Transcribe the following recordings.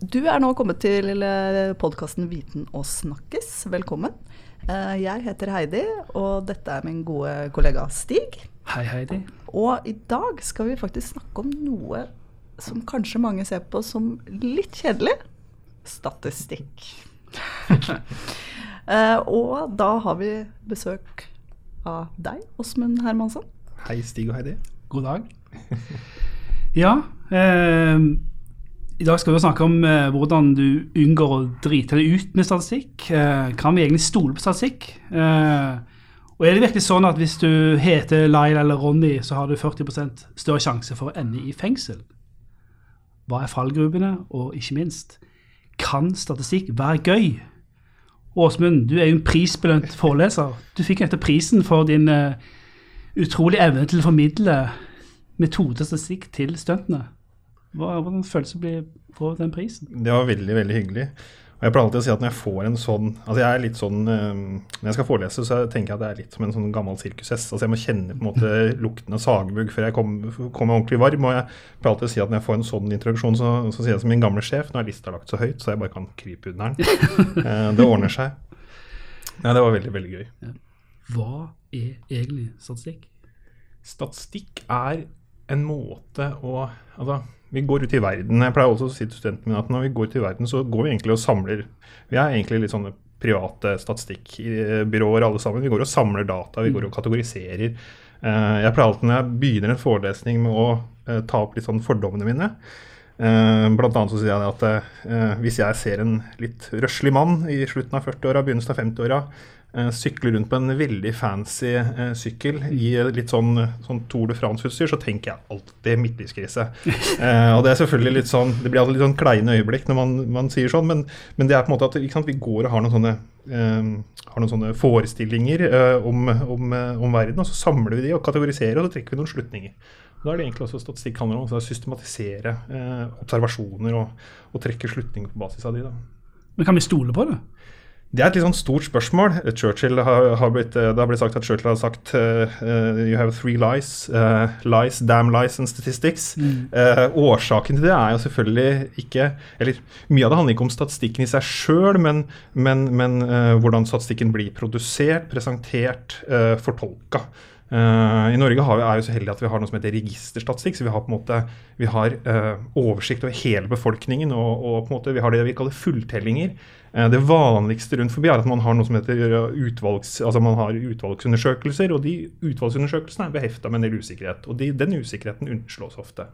Du er nå kommet til podkasten Viten og snakkes. Velkommen. Eh, jeg heter Heidi, og dette er min gode kollega Stig. Hei, Heidi. Og i dag skal vi faktisk snakke om noe som kanskje mange ser på som litt kjedelig. Statistikk. Eh, og da har vi besøk av deg, Åsmund Hermansson. Hei, Stig og Heidi. God dag. Ja, eh, i dag skal vi snakke om eh, hvordan du unngår å drite deg ut med statistikk. Eh, kan vi egentlig stole på statistikk? Eh, og er det virkelig sånn at hvis du heter Laila eller Ronny, så har du 40% større sjanse for å ende i fengsel? Hva er fallgrupene, og ikke minst, kan statistikk være gøy? Åsmund, du er jo en prisbelønt foreleser. Du fikk etter prisen for din uh, utrolige evne til å formidle metodestatistikk til studentene. Hvordan føles det å få den prisen? Det var veldig, veldig hyggelig. Og jeg pleier alltid å si at når jeg får en sånn Altså jeg er litt sånn um, Når jeg skal forelese, så tenker jeg at det er litt som en sånn gammel sirkushest. Altså jeg må kjenne på en måte lukten av sagbugg før jeg kommer, kom ordentlig varm. Og jeg pleier alltid å si at når jeg får en sånn introduksjon, så, så sier jeg som min gamle sjef Nå er lista lagt så høyt, så jeg bare kan krype under den. uh, det ordner seg. Ja, det var veldig, veldig gøy. Hva er egentlig statistikk? Statistikk er en måte å Altså vi går ut i verden. Jeg pleier også å si til studentene mine at når vi går ut i verden, så går vi egentlig og samler Vi er egentlig litt sånne private statistikkbyråer alle sammen. Vi går og samler data, vi går og kategoriserer. Eh, jeg pleier alltid når jeg begynner en forelesning med å eh, ta opp litt sånn fordommene mine. Eh, blant annet så sier jeg at hvis jeg ser en litt røslig mann i slutten av 40-åra, begynnelsen av 50-åra, Eh, sykler rundt på en veldig fancy eh, sykkel i litt sånn, sånn Tour de France-utstyr, så tenker jeg alltid midtlivskrise. eh, og Det er selvfølgelig litt sånn, det blir alltid litt sånn kleine øyeblikk når man, man sier sånn, men, men, det er på en måte at sant, vi går og har noen sånne, eh, har noen sånne forestillinger eh, om, om, eh, om, verden, og så samler vi de og kategoriserer, og så trekker vi noen slutninger. Da er det egentlig også statistikk handler om å systematisere observasjoner og, og trekke slutninger på basis av de. da. Men kan vi stole på det? Det er et litt sånn stort spørsmål. Churchill har, har blitt, eh, det har blitt sagt at Churchill har sagt uh, You have three lies. Uh, lies, damn lies and statistics. Mm. Uh, årsaken til det er jo selvfølgelig ikke Eller mye av det handler ikke om statistikken i seg sjøl, men, men, men hvordan statistikken blir produsert, presentert, fortolka. Uh, I Norge vi, er vi så heldige at vi har noe som heter registerstatistikk. så Vi har på en måte, vi har uh, oversikt over hele befolkningen. Og, og, på en måte vi har det vi kaller fulltellinger. Uh, det vanligste rundt forbi er at man har noe som heter utvalgs, altså man har utvalgsundersøkelser. og De utvalgsundersøkelsene er behefta med en del usikkerhet. og de, Den usikkerheten unnslås ofte.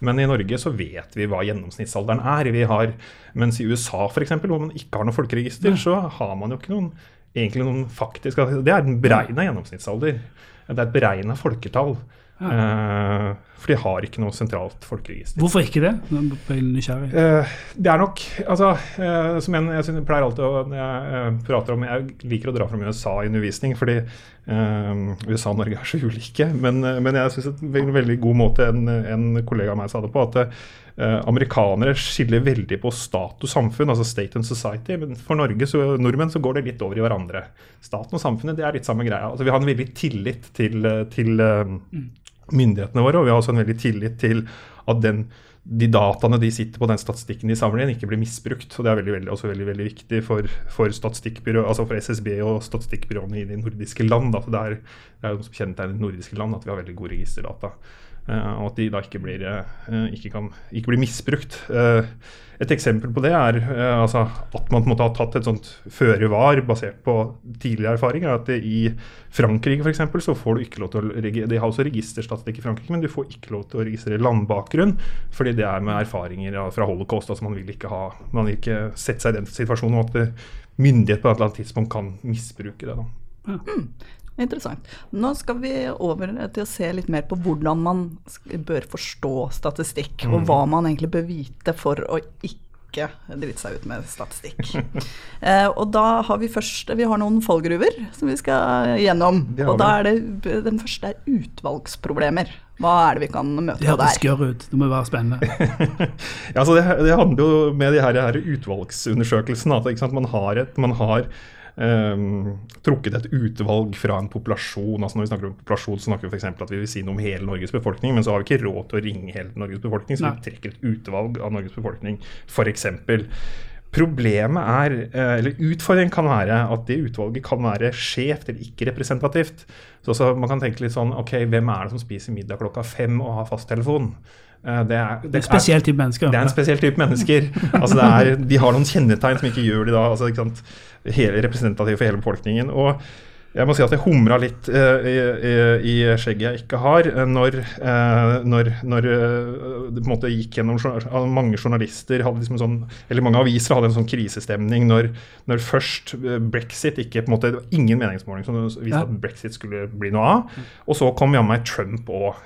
Men i Norge så vet vi hva gjennomsnittsalderen er. Vi har, mens i USA f.eks., hvor man ikke har noe folkeregister, så har man jo ikke noen egentlig noen faktisk, Det er den beregna gjennomsnittsalder. Det er beregna folketall. Ja. Uh, for de har ikke noe sentralt folkeregister. Hvorfor ikke det? Uh, det er nok altså, uh, som en, jeg, pleier alltid å jeg, prater om, jeg liker å dra fram USA i undervisning, fordi USA og Norge er så ulike. Men, men jeg syns en veldig god måte en, en kollega av meg sa det på, at Eh, amerikanere skiller veldig på stat og samfunn, altså state and society. Men for Norge, så, nordmenn så går det litt over i hverandre. Staten og samfunnet det er litt samme greia. Altså, vi har en veldig tillit til, til, til uh, myndighetene våre, og vi har også en veldig tillit til at den, de dataene de sitter på, den statistikken de samler inn, ikke blir misbrukt. og Det er veldig, veldig, også veldig, veldig viktig for, for, altså for SSB og statistikkbyråene i de nordiske land. Da. det, er, det er jo som kjennetegner nordiske land at vi har veldig gode registerdata. Eh, og at de da ikke blir, eh, ikke kan, ikke blir misbrukt. Eh, et eksempel på det er altså, at man måtte ha tatt et sånt føre var basert på tidligere erfaringer. at I Frankrike for eksempel, så får du ikke lov til å De har også registerstatistikk i Frankrike, men du får ikke lov til å registrere landbakgrunn. Fordi det er med erfaringer fra holocaust. altså Man vil ikke, ha, man vil ikke sette seg i den situasjonen at myndighet på et eller annet tidspunkt kan misbruke det. da. Ja. Mm. Interessant. Nå skal vi over til å se litt mer på hvordan man bør forstå statistikk, mm. og hva man egentlig bør vite for å ikke drite seg ut med statistikk. eh, og da har vi først Vi har noen fallgruver som vi skal gjennom. Og da er det den første er utvalgsproblemer. Hva er det vi kan møte det der? Det høres gørr ut. Det må være spennende. ja, altså det, det, handler jo med de her, her utvalgsundersøkelsene at man har, et, man har trukket et utvalg fra en populasjon. altså Når vi snakker om populasjon, så snakker vi f.eks. at vi vil si noe om hele Norges befolkning, men så har vi ikke råd til å ringe hele Norges befolkning, så vi trekker et utvalg av Norges befolkning, f.eks. Problemet er, eh, eller utfordringen kan være at det utvalget kan være skjevt eller ikke representativt. Så, så man kan tenke litt sånn ok, hvem er det som spiser middag klokka fem og har fasttelefon? Eh, Det er, Det er en spesiell type mennesker. det er en spesiell type mennesker. Altså det er, de har noen kjennetegn som ikke gjør de da altså ikke sant, hele representative for hele befolkningen. Og jeg må si at jeg humra litt eh, i, i, skjegget jeg ikke har, eh, når, eh, når, når eh, det på en måte gikk gjennom journal- Mange journalister hadde liksom en sånn, eller mange aviser hadde en sånn krisestemning når, når først eh, brexit ikke på en måte, Det var ingen meningsmåling som viste Ja. at brexit skulle bli noe av. Og så kom jammen meg Trump òg.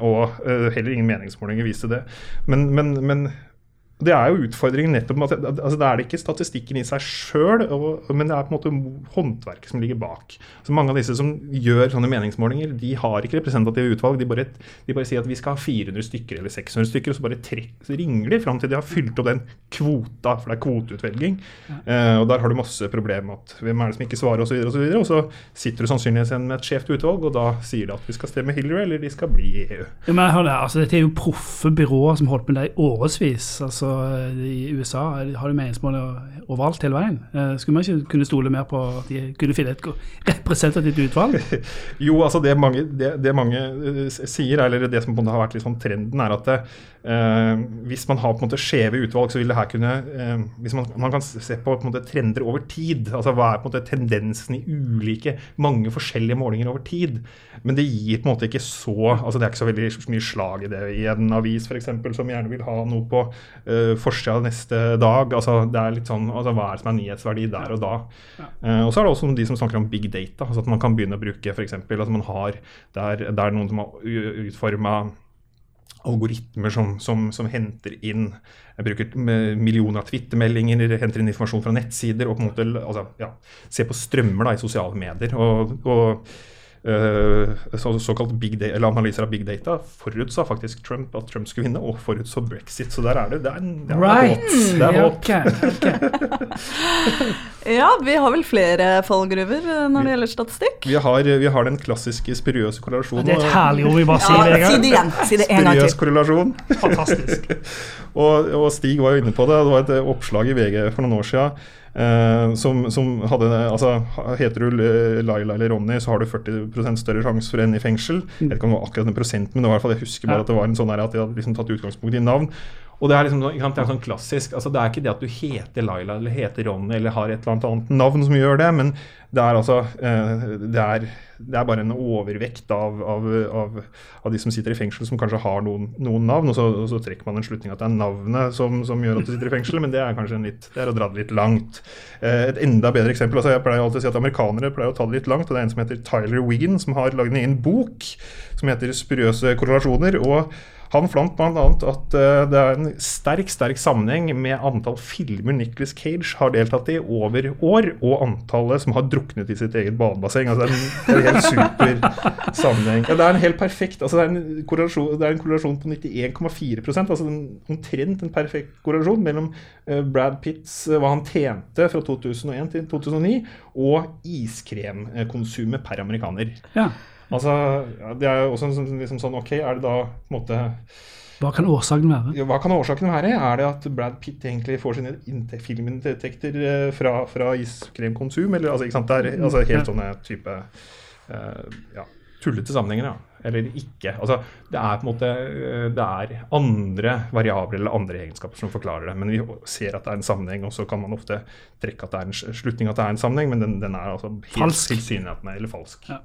og eh, heller ingen meningsmålinger viste det. Men, men, men det er jo utfordringen nettopp med at altså Det er det ikke statistikken i seg sjøl, men det er på en måte håndverket som ligger bak. Så Mange av disse som gjør sånne meningsmålinger, de har ikke representative utvalg. De bare, de bare sier at vi skal ha 400 stykker eller 600 stykker, og så bare tre, så ringer de fram til de har fylt opp den kvota, for det er kvoteutvelging. Eh, og Der har du masse problemer med at hvem er det som ikke svarer, osv. Og, så videre, og så sitter du sannsynligvis igjen med et skjevt utvalg, og da sier de at vi skal stemme Hillary, eller de skal bli i EU. Ja, men hør det, altså, dette er jo proffe byråer som har holdt med det i årevis. Altså, I USA har de meningsmålinger overalt hele veien. Eh, skulle man ikke kunne stole mer på at de kunne finne et representativt utvalg? Jo, altså det mange, det, det mange eh, sier, eller det som har vært sånn trenden, er at eh, hvis man har på en måte skjeve utvalg, så vil det her kunne eh, Hvis man, man kan se på, på måte trender over tid, altså hva er på en måte tendensen i ulike, mange forskjellige målinger over tid, men det gir på en måte ikke så altså Det er ikke så veldig mye slag i det i en avis for eksempel, som gjerne vil ha noe på eh, forsida neste dag. altså det er litt sånn, altså Hva er det som er nyhetsverdi der og da? Eh, og så er det også de som snakker om big data. altså At man kan begynne å bruke f.eks. at man har der, det er noen som har utforma algoritmer som, som, som henter inn jeg bruker millioner av twittermeldinger, henter inn informasjon fra nettsider og på en måte altså, ja, ser på strømmer da, i sosiale medier. og, og så, såkalt big data, eller analyser av big data forutsa faktisk Trump at Trump skulle vinne, og forutså brexit. Så der er det. Det er, en, det er Right. håp. Det er Ja, håp. vi har vel flere fallgruver eh, når det gjelder statistikk. Vi har, vi har den klassiske spiriøse korrelasjonen. Det er et herlig ord, vi bare sier Ja, det en si gang. det igjen. Si det en gang til. Spiriøs korrelasjon. Fantastisk. Og, og Stig var jo inne på det. Det var et eh, oppslag i VG for noen år siden. Eh, som, som hadde altså, Heter du eh, Laila eller Ronny, så har du 40 større sjanse for å ende i fengsel. Jeg vet ikke om det var akkurat den prosenten, men det var i hvert fall, jeg husker bare at det var en sånn at de hadde liksom tatt utgangspunkt i navn. Og det er liksom det er sånn klassisk, altså det er ikke det at du heter Laila eller heter Ronny eller har et eller annet navn som gjør det, men det er altså eh, det, er, det er bare en overvekt av, av, av, av de som sitter i fengsel som kanskje har noen, noen navn, og så, og så trekker man en slutning at det er navnet som, som gjør at du sitter i fengsel, men det er kanskje en litt, det er å dra det litt langt. Eh, et enda bedre eksempel, altså jeg pleier alltid å si at amerikanere pleier å ta det litt langt, og det er en som heter Tyler Wiggin, som har lagd en egen bok som heter 'Spuriøse korrelasjoner'. og han fant bl.a. at eh, det er en sterk sterk sammenheng med antall filmer Nicholas Cage har deltatt i over år, og antallet som har druknet i sitt eget badebasseng. Altså, det, er en, helt super sammenheng. Ja, det er en helt perfekt altså, det, er en korrelasjon, på 91,4% altså en, omtrent en perfekt korrelasjon mellom eh, Brad Pitts, eh, hva han tjente fra 2001 til 2009, og iskremkonsumet per amerikaner. Ja. Altså, det er jo også sånn- liksom sånn, ok, er det da på en måte Hva kan årsaken være? Hva kan årsaken være? Er det at Brad Pitt egentlig får sine filminntekter eh, fra, fra iskremkonsum? Eller altså, ikke sant? Det er altså, helt sånne type uh, ja, tullete sammenhenger, ja. Eller ikke. Altså, det er på en måte eh, Det er andre variabler eller andre egenskaper som forklarer det. Men vi ser at det er en sammenheng, og så kan man ofte trekke at det er en slutning at det er en sammenheng, men den, den er altså helt tilsynelatende eller falsk. Ja.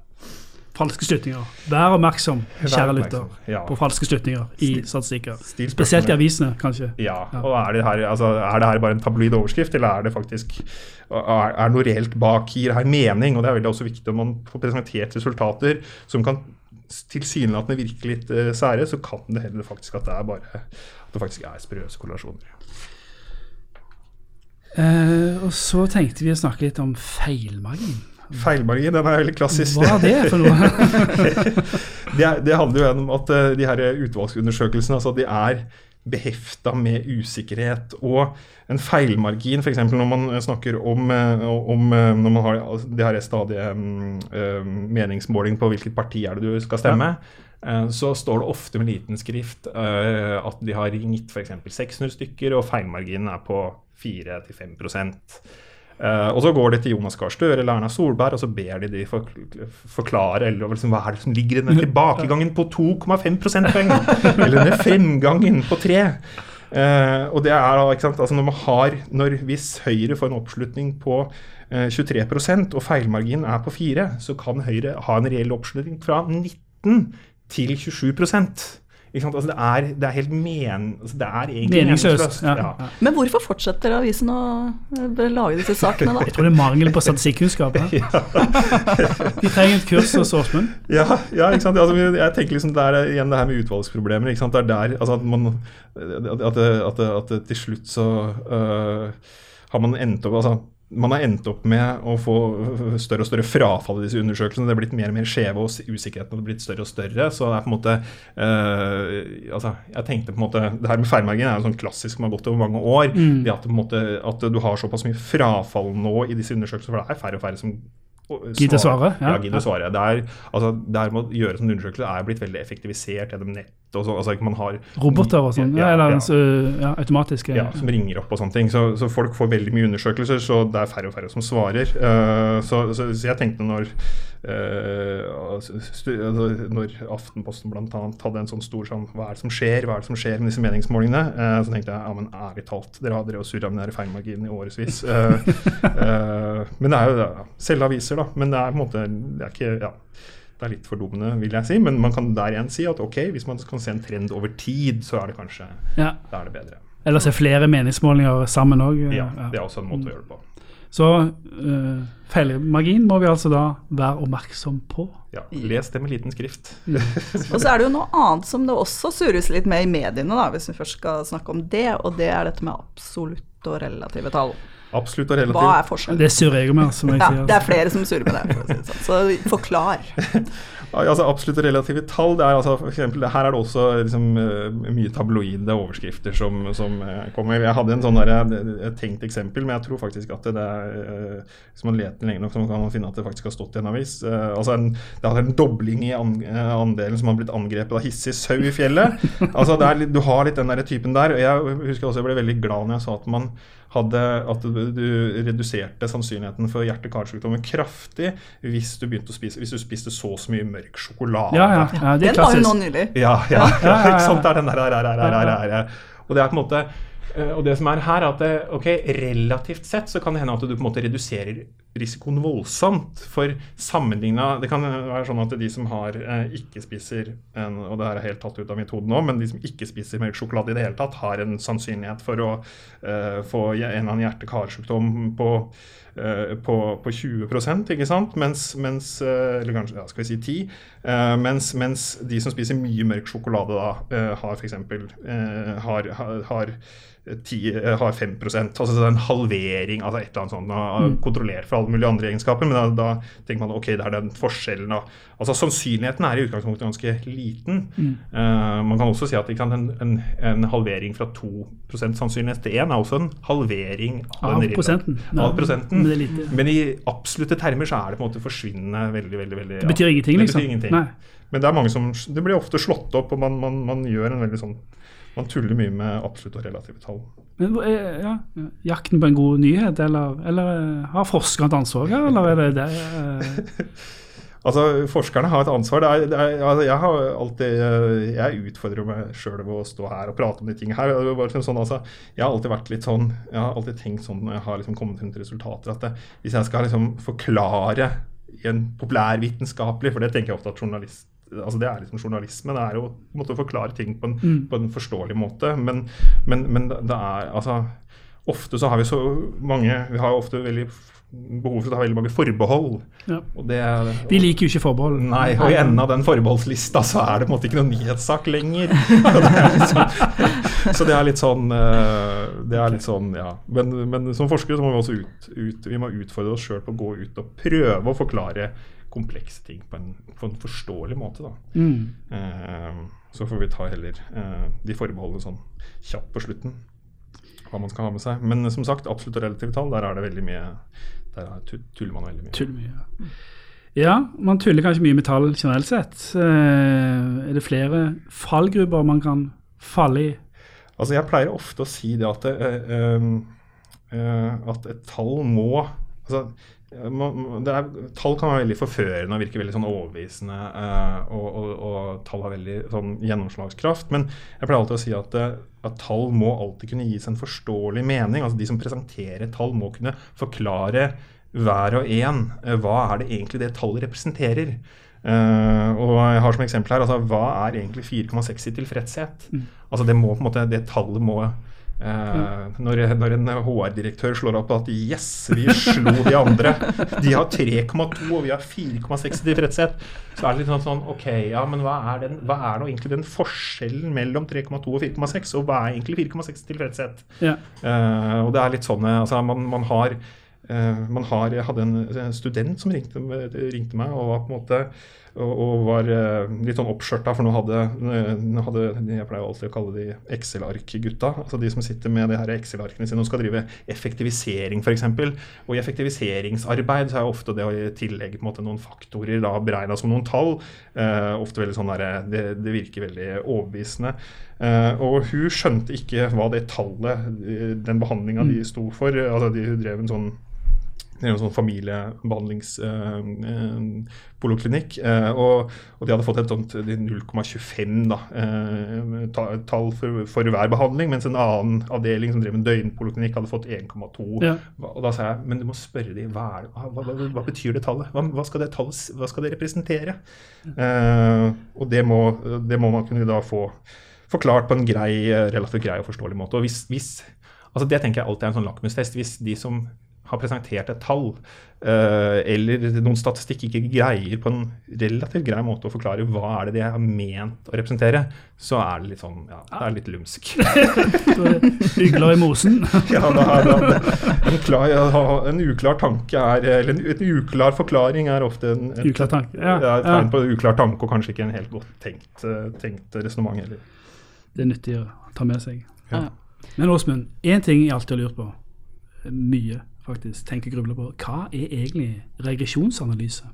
Falske slutninger. Vær oppmerksom, kjære lytter, ja. på falske slutninger i statistikker. Spesielt i avisene, kanskje. Ja, Ja. og er det, her, altså, er det her bare en tabloid overskrift, eller er det faktisk er, er noe reelt bak? Gir det her mening? Og det er veldig også viktig om man får presentert resultater som kan tilsynelatende virke litt uh, sære, så kan det heller faktisk at det er bare at det faktisk er sprøse korrelasjoner. Uh, og så tenkte vi å snakke litt om feilmargin. Feilmargin, den er veldig klassisk. Hva er det for noe? det, det handler jo om at eh, de her utvalgsundersøkelsene altså de er behefta med usikkerhet. Og en feilmargin, f.eks. når man snakker om, eh, om eh, når man har det her stadige stadig um, meningsmåling på hvilket parti er det du skal stemme. Ja. Så står det ofte med liten skrift at de har ringt f.eks. 600 stykker, og feilmarginen er på 4-5 Uh, og så går de til Jonas Gahr Støre eller Erna Solberg og så ber de de for, forklare eller liksom, hva er det som ligger i den tilbakegangen på 2,5 prosentpoeng. eller denne fremgangen på 3. Uh, og det er da, ikke sant, altså når man har, når Hvis Høyre får en oppslutning på uh, 23% og feilmarginen er på 4, så kan Høyre ha en reell oppslutning fra 19 til 27 Altså, det, er, det, er, helt men, altså, det er egentlig meningsløst. Ja. Ja. Men hvorfor fortsetter avisen å eh, lage disse sakene, da? Jeg tror det er mangel på statistikkunnskap. ja. De trenger et kurs hos Åsmund. Ja, ja, ikke sant? Altså, jeg tenker liksom det er igjen det her med utvalgsproblemer. Ikke sant? Det er der altså, at, man, at, at, at, til slutt så uh, har man endt opp altså, man har endt opp med å få større og større frafall i disse undersøkelsene. Det er blitt mer og mer skjeve, og usikkerheten har blitt større og større. Så det er på en måte øh, altså, jeg tenkte på en måte, Det her med feilmargin er jo sånn klassisk som har gått over mange år. Mm. Det at, måte, at, du har såpass mye frafall nå i disse undersøkelsene, for det er færre og færre som Gidde svare? Ja, ja gidde svare. Det er, altså, det her med å gjøre sånne undersøkelser er blitt veldig effektivisert gjennom nett. og sånn. altså, man har Roboter og sånn? Ja, eller ja. ja, automatiske? Ja, som ringer opp og sånne ting. Så, så, folk får veldig mye undersøkelser, så det er færre og færre som svarer. Uh, så, så, så, jeg tenkte når uh, når Aftenposten bl.a. hadde en sånn stor sånn Hva er det som skjer? Hva er det som skjer med disse meningsmålingene? Uh, så tenkte jeg ja, men ærlig talt, dere har drevet og surra med den feilmarginen i årevis. men det er jo det. selge aviser da. Men det er på en måte det er ikke, ja, det er litt fordummende, vil jeg si. Men man kan der igjen si at ok, hvis man kan se en trend over tid, så er det kanskje ja. da er det bedre. Eller se flere meningsmålinger sammen òg. Ja, det er også en måte å gjøre det på. Så uh, feilmargin må vi altså da være oppmerksom på. Ja, Les det med liten skrift. og så er det jo noe annet som det også surres litt med i mediene, da, hvis vi først skal snakke om det, og det er dette med absolutt og relative tall. Absolutt og relativt. Hva er forskjellen? Det surrer jeg med. som jeg ja, sier. Det er flere som surrer med det. For å si det sånn. Så forklar. altså Absolutt relative tall. det er altså for eksempel, Her er det også liksom, eh, mye tabloide overskrifter som, som, eh, kommer. Jeg hadde en sånn der, et tenkt eksempel, men jeg tror faktisk at det, er eh, Hvis man leter lenge nok, så kan man finne at det faktisk har stått i en avis. altså en, Det er en dobling i andelen som har blitt angrepet av hissig sau i fjellet. altså er, Du har litt den der typen der. og Jeg husker også jeg ble veldig glad når jeg sa at man hadde at du, du reduserte sannsynligheten for hjerte-karsykdommer kraftig hvis du begynte å spise hvis du spiste så og så mye mørk sjokolade. Ja, ja, ja, er den var jo nå nylig. Ja, ja, ja, ikke sant. Det er den der, der, der, der, der, Og det er på en måte Eh, og det som er her, er at det, ok, relativt sett så kan det hende at du på en måte reduserer risikoen voldsomt. For sammenligna Det kan være sånn at de som har eh, ikke spiser en, Og det her er helt tatt ut av metoden nå, men de som ikke spiser mørk sjokolade i det hele tatt, har en sannsynlighet for å eh, få en eller annen hjerte-karsykdom på, eh, på, på, 20 ikke sant? Mens, mens eh, Eller kanskje ja, skal vi si 10. Eh, mens, mens, de som spiser mye mørk sjokolade, da har f.eks. har, har, har 10, eh, har 5 altså en halvering, altså et eller annet sånt. Mm. Kontrollert for alle mulige andre egenskaper, men da, da, tenker man ok, det er den forskjellen. Altså Sannsynligheten er i utgangspunktet ganske liten. Mm. Uh, man kan også si at sant, en, en, en, halvering fra 2 sannsynlighet til 1 er også en halvering av, av prosenten. Av prosenten. Men, men, i absolutte termer så er det på en måte forsvinnende veldig, veldig, veldig Det betyr ingenting, liksom? Det betyr ingenting. Men det er mange som, det blir ofte slått opp, og man, man, man gjør en veldig sånn man tuller mye med absolutt og relative tall. Men, eh, ja, jakten på en god nyhet, eller, eller eh, har forskerne et ansvar her, eller er det det? Eh? altså, Forskerne har et ansvar. Det er, det er, altså, jeg har alltid, jeg utfordrer meg sjøl ved å stå her og prate om de tingene her. Liksom sånn, altså, jeg har alltid vært litt sånn, jeg har alltid tenkt sånn når jeg har liksom kommet til resultater, at det, hvis jeg skal liksom forklare i en populærvitenskapelig, for det tenker jeg ofte at journalist altså Det er liksom journalisme. Det er jo måte, å forklare ting på en, mm. på en forståelig måte. Men, men, men, det er altså Ofte så har vi så mange Vi har ofte veldig behov for å ta veldig mange forbehold. Ja. Det, vi liker jo ikke forbehold. Nei, og i enden av den forbeholdslista så er det på en måte ikke noen nyhetssak lenger. det sånn, så det er litt sånn eh, Det er litt sånn, ja. Men, men som forskere så må vi også ut, ut, vi må utfordre oss sjøl på å gå ut og prøve å forklare komplekse ting på en, på en forståelig måte. da. Mm. Eh, så får vi ta heller eh, de forbeholdene sånn kjapt på slutten. Hva man skal ha med seg. Men som sagt, absolutt og relative tall, der er det veldig mye Der er- tuller man veldig mye. Tuller mye. ja. Ja, man tuller kanskje mye med tall generelt sett. Eh, er det flere fallgrupper man kan falle i? Altså, jeg pleier ofte å si det at, det, eh, eh, at et tall må altså, eh, er, Tall kan være veldig forførende og virke veldig sånn overbevisende. eh, og, og, og tall har veldig sånn gjennomslagskraft. Men jeg pleier alltid å si at, eh, at tall må alltid kunne gis en forståelig mening. altså De som presenterer tall, må kunne forklare hver og en eh, hva er det egentlig det tallet representerer. Eh, og jeg har som eksempel her, altså Hva er egentlig 4,6 i tilfredshet? Altså Det må på en måte, det tallet må eh, når, når en HR-direktør slår opp at yes, vi slo de andre, de har 3,2 og vi har 4,6 i tilfredshet, så er det litt sånn, sånn ok, ja, men hva er, den, hva er nå egentlig den forskjellen mellom 3,2 og 4,6, og hva er egentlig 4,6 i tilfredshet? Yeah. Uh, og det er litt sånn altså man, man har man har, Jeg hadde en en student som ringte, ringte meg og var på en måte og, var eh, litt sånn oppskjørta, for nå hadde, eh, nå hadde Jeg pleier alltid å kalle de Excel-ark-gutta. Altså de som sitter med de her Excel-arkene sine og skal drive effektivisering, f.eks. Og i effektiviseringsarbeid så er ofte det å i tillegg måte, noen faktorer da beregna som noen tall. Eh, ofte veldig sånn der, det, det virker veldig overbevisende. Eh, og hun skjønte ikke hva det tallet, eh, den behandlinga de sto for altså de, Hun drev en sånn det er en sånn familiebehandlingspoloklinikk. Eh, og, og de hadde fått et sånt 0,25 eh, tall for, for hver behandling, mens en annen avdeling som drev en døgnpoliklinikk, hadde fått 1,2. Ja. Og da sa jeg men du må spørre dem hva, hva, hva, hva, betyr det tallet? Hva, skal det tallet hva skal det representere? Eh, og det må, det må man kunne da få forklart på en grei, relativt grei og forståelig måte. Og hvis, hvis, altså det tenker jeg alltid er en sånn lakmustest. Hvis de som har presentert et tall eh, eller noen statistikk ikke greier på en relativt grei måte å forklare hva er det de har ment å representere, så er det litt sånn, ja, det er litt lumsk. Så det Ygler i mosen. Ja, da er det, en, klar, en uklar tanke er, eller en, en uklar forklaring er ofte en, et, Uklar tanke. Ja, ja, et tegn på en uklar tanke, og kanskje ikke en helt godt tenkt, tenkt resonnement heller. Det er nyttig å ta med seg. Ja. Men Åsmund, én ting jeg alltid har lurt på, mye faktisk, tenker og grubler på. Hva er egentlig regresjonsanalyse?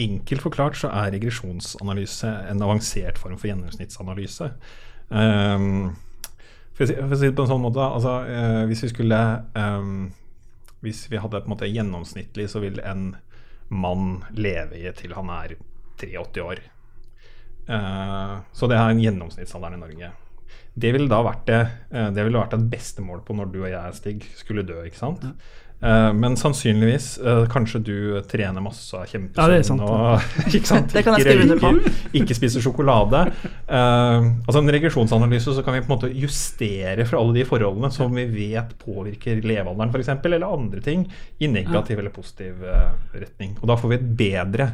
Enkelt forklart så er regresjonsanalyse en avansert form for gjennomsnittsanalyse. Um, for, å si, for å si det på en sånn måte, altså, uh, hvis vi skulle um, Hvis vi hadde på en måte gjennomsnittlig, så vil en mann leve i til han er 83 år. Uh, så det er en gjennomsnittsalderen i Norge. Det ville da vært det, eh, det ville vært et beste mål på når du og jeg, Stig, skulle dø. ikke sant? Eh, men sannsynligvis eh, kanskje du trener masse av Ja, det er sant, og ikke, sant? Det kan jeg ikke røyker, ikke spiser sjokolade. Uh, altså En regresjonsanalyse så kan vi på en måte justere for alle de forholdene som vi vet påvirker levealderen f.eks., eller andre ting, i negativ eller positiv retning. Og da får vi et bedre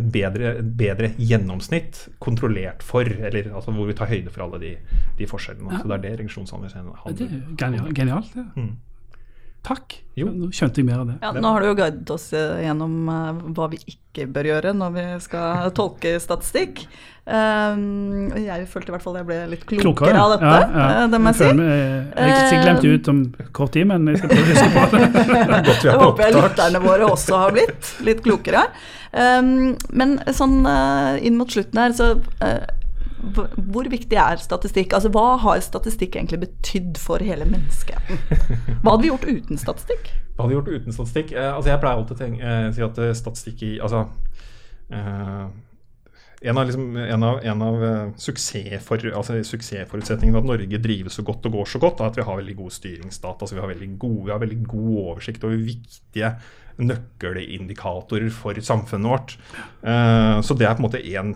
et bedre, et bedre gjennomsnitt kontrollert for, eller altså hvor vi tar høyde for alle de, de forskjellene. Så det er det regresjonsanalyse Det handler er genialt. genialt det. Mm. Takk. Jo. Nå skjønte jeg mer av det. Ja, nå har du jo guidet oss eh, gjennom eh, hva vi ikke bør gjøre når vi skal tolke statistikk. Um, jeg følte i hvert fall jeg ble litt klokere, av dette, eh, det må jeg si. Jeg har ikke glemt ut om kort tid, men jeg skal prøve å huske på det. Godt vi Det er på håper jeg lytterne våre også har blitt litt klokere. Um, men sånn inn mot slutten her, så hvor viktig er statistikk? Altså Hva har statistikk egentlig betydd for hele menneskeheten? Hva hadde vi gjort uten statistikk? Hva hadde vi gjort uten statistikk? Eh, altså jeg pleier alltid å eh, si at eh, statistikk i Altså eh, en av, liksom, en av, en av eh, suksessfor, altså suksessforutsetningene for at Norge drives så godt og går så godt, er at vi har veldig god styringsdata. Altså vi, har veldig gode, vi har veldig god oversikt over viktige nøkkelindikatorer for samfunnet vårt. Uh, så det er på en måte én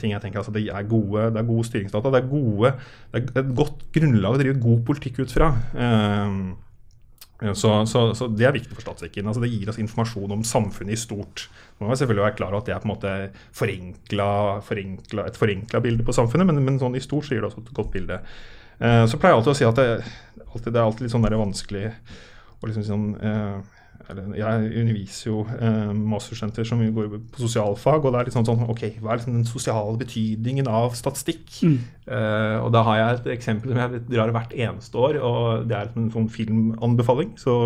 ting jeg tenker. Altså det, er gode, det er gode styringsdata. Det er, gode, det er et godt grunnlag å drive god politikk ut fra. Uh, så, så, så det er viktig for statistikken. Altså det gir oss informasjon om samfunnet i stort. Man må selvfølgelig være klar over at det er på en måte forenkla, forenkla, et forenkla bilde på samfunnet, men, men sånn i stort så gir det også et godt bilde. Uh, så pleier jeg alltid å si at det, alltid, det er alltid litt sånn der vanskelig å liksom sånn, eh, eller Jeg underviser jo eh, masterstudenter som går på sosialfag, og det er litt sånn sånn Ok, hva er liksom den sosiale betydningen av statistikk? Mm. Eh, og da har jeg et eksempel som jeg drar hvert eneste år, og det er en sånn filmanbefaling. Så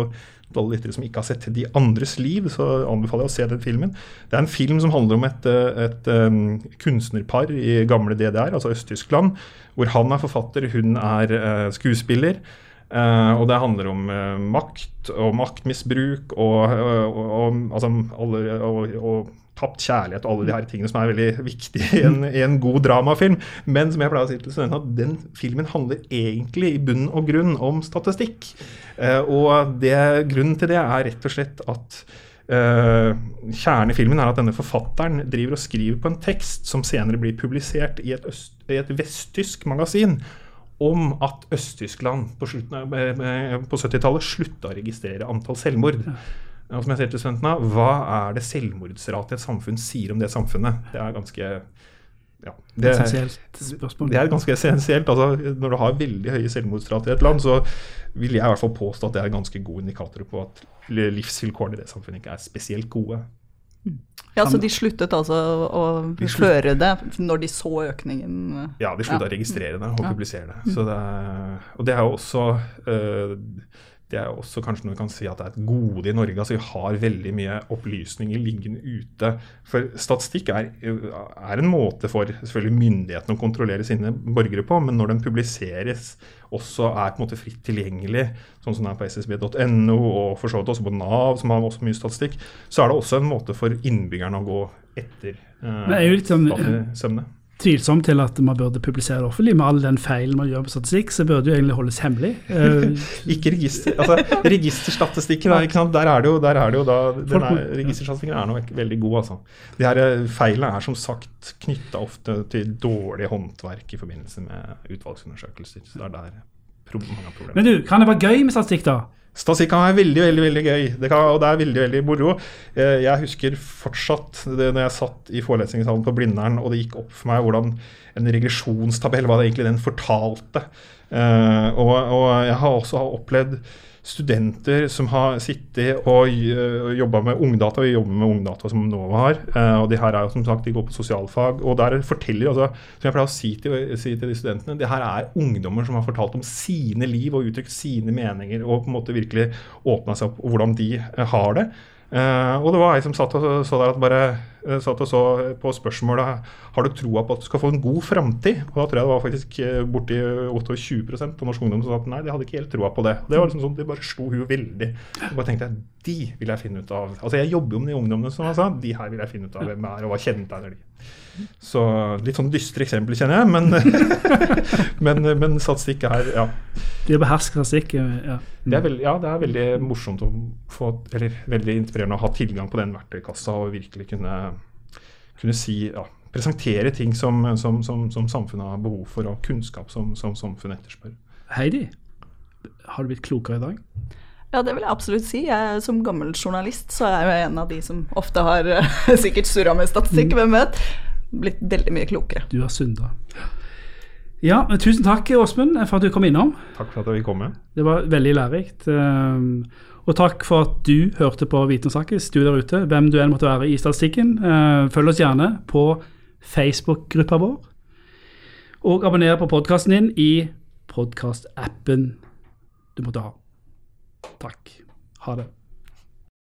alle lyttere som ikke har sett De andres liv, så anbefaler jeg å se den filmen. Det er en film som handler om et, et, et, um, kunstnerpar i gamle DDR, altså Øst-Tyskland, hvor han er forfatter, hun er uh, skuespiller. Uh, og det handler om uh, makt og maktmisbruk og, og, og, altså, alle, og, tapt kjærlighet og alle de her tingene som er veldig viktige i en, i en god dramafilm. Men som jeg pleier å si til studentene, at den filmen handler egentlig i bunn og grunn om statistikk. Uh, og det, grunnen til det er rett og slett at kjernen i filmen er at denne forfatteren driver og skriver på en tekst som senere blir publisert i et, øst, i et vesttysk magasin om at Øst-Tyskland på, på 70-tallet slutta å registrere antall selvmord. Og som jeg sier til studentene, Hva er det selvmordsratet i et samfunn sier om det samfunnet? Det er ganske ja, det, essensielt spørsmål. Det er ganske essensielt. Altså, når du har veldig høye selvmordsrater i et land, så vil jeg i hvert fall påstå at det er ganske gode indikatorer på at livsvilkårene i det samfunnet ikke er spesielt gode. Ja, Så de sluttet altså å de føre det når de så økningen? Ja, de slutta ja. å registrere det og publisere det. det er, og det er jo også uh, det er også kanskje noe vi kan si at det er et gode i Norge. altså Vi har veldig mye opplysninger liggende ute. For statistikk er, er en måte for selvfølgelig myndighetene å kontrollere sine borgere på, men når den publiseres også er på en måte fritt tilgjengelig, sånn som det er på ssb.no og for så vidt også på Nav, som har også mye statistikk, så er det også en måte for innbyggerne å gå etter eh, sånn, sømne tvilsomt til at man burde publisere det offentlig. Med all den feilen man gjør på statistikk, så burde jo egentlig holdes hemmelig. Uh, ikke register, altså Registerstatistikken, der er det jo, der er det jo da er, Registerstatistikken er nå veldig god, altså. De her eh, feilene er som sagt knytta ofte til dårlig håndverk i forbindelse med utvalgsundersøkelser. Så det er der mange av Men du, kan det være gøy med statistikk, da? Statistikk kan være veldig veldig, veldig gøy, det kan, og det er veldig veldig moro. Eh, jeg husker fortsatt det når jeg satt i forelesningssalen på Blindern, og det gikk opp for meg hvordan en regresjonstabell, hva det egentlig den fortalte. Eh, og, og jeg har også opplevd studenter som har sittet og jobba med ungdata. Vi jobber med ungdata som NOVA har. Eh, og de her er jo som sagt, de går på sosialfag. Og der forteller altså, som jeg pleier å si til, si til de studentene, det her er ungdommer som har fortalt om sine liv og uttrykt sine meninger og på en måte virkelig åpna seg opp og hvordan de eh, har det. Uh, og det var ei som satt og så der at bare uh, satt og så på spørsmålet har du troa på at du skal få en god framtid. Og da tror jeg det var faktisk uh, borti 28% på norsk ungdom som sa at nei, de hadde ikke helt troa på det. Det var liksom sånn, det bare slo hun veldig. Og bare tenkte jeg, de vil jeg finne ut av. Altså Jeg jobber jo med de ungdommene som jeg sa, de her vil jeg finne ut av hvem er, og hva kjennetegner de. Så litt sånn dystre eksempler, kjenner jeg, men, men, men statistikk er ja. De behersker statistikk, ja. Det er, veld, ja, det er veldig morsomt å få, eller veldig inspirerende å ha tilgang på den verktøykassa og virkelig kunne, kunne si ja, presentere ting som, som, som, som, samfunnet har behov for, og kunnskap som, som samfunnet etterspør. Heidi, har du blitt klokere i dag? Ja, det vil jeg absolutt si. Jeg, som gammel journalist så er jeg en av de som ofte har sikkert surra med statistikk, mm. hvem vet. Blitt veldig mye klokere. Du har synda. Ja, tusen takk Åsmund for at du kom innom. Takk for at jeg fikk komme. Det var veldig lærerikt. Ehm, og takk for at du hørte på Vitensakkes, du der ute, hvem du enn måtte være i statistikken. Ehm, følg oss gjerne på Facebook-gruppa vår. Og abonner på podkasten din i podkastappen du måtte ha. Takk. Ha det.